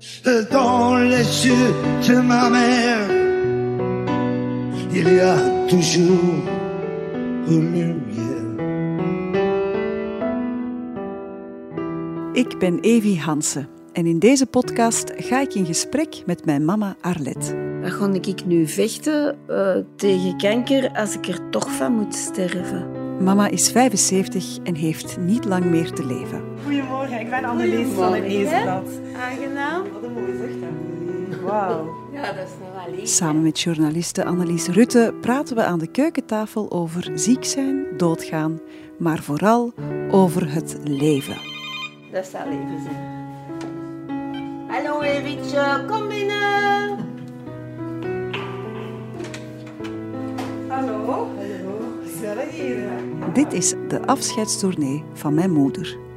reçu de ma mère. Il y a toujours un murmure. Ik ben Evie Hansen en in deze podcast ga ik in gesprek met mijn mama Arlette. Waar ga ik nu vechten eh, tegen kanker als ik er toch van moet sterven? Mama is 75 en heeft niet lang meer te leven. Goedemorgen, ik ben Annelies van het Nieuwsblad. Aangenaam. Wat een mooie zucht hebben Wauw. Ja, dat is nog wel lief. Samen met journaliste Annelies Rutte praten we aan de keukentafel over ziek zijn, doodgaan, maar vooral over het leven. Dat zal even zijn. Hallo Evitje, kom binnen. Hallo. Dit is de afscheidstournee van mijn moeder.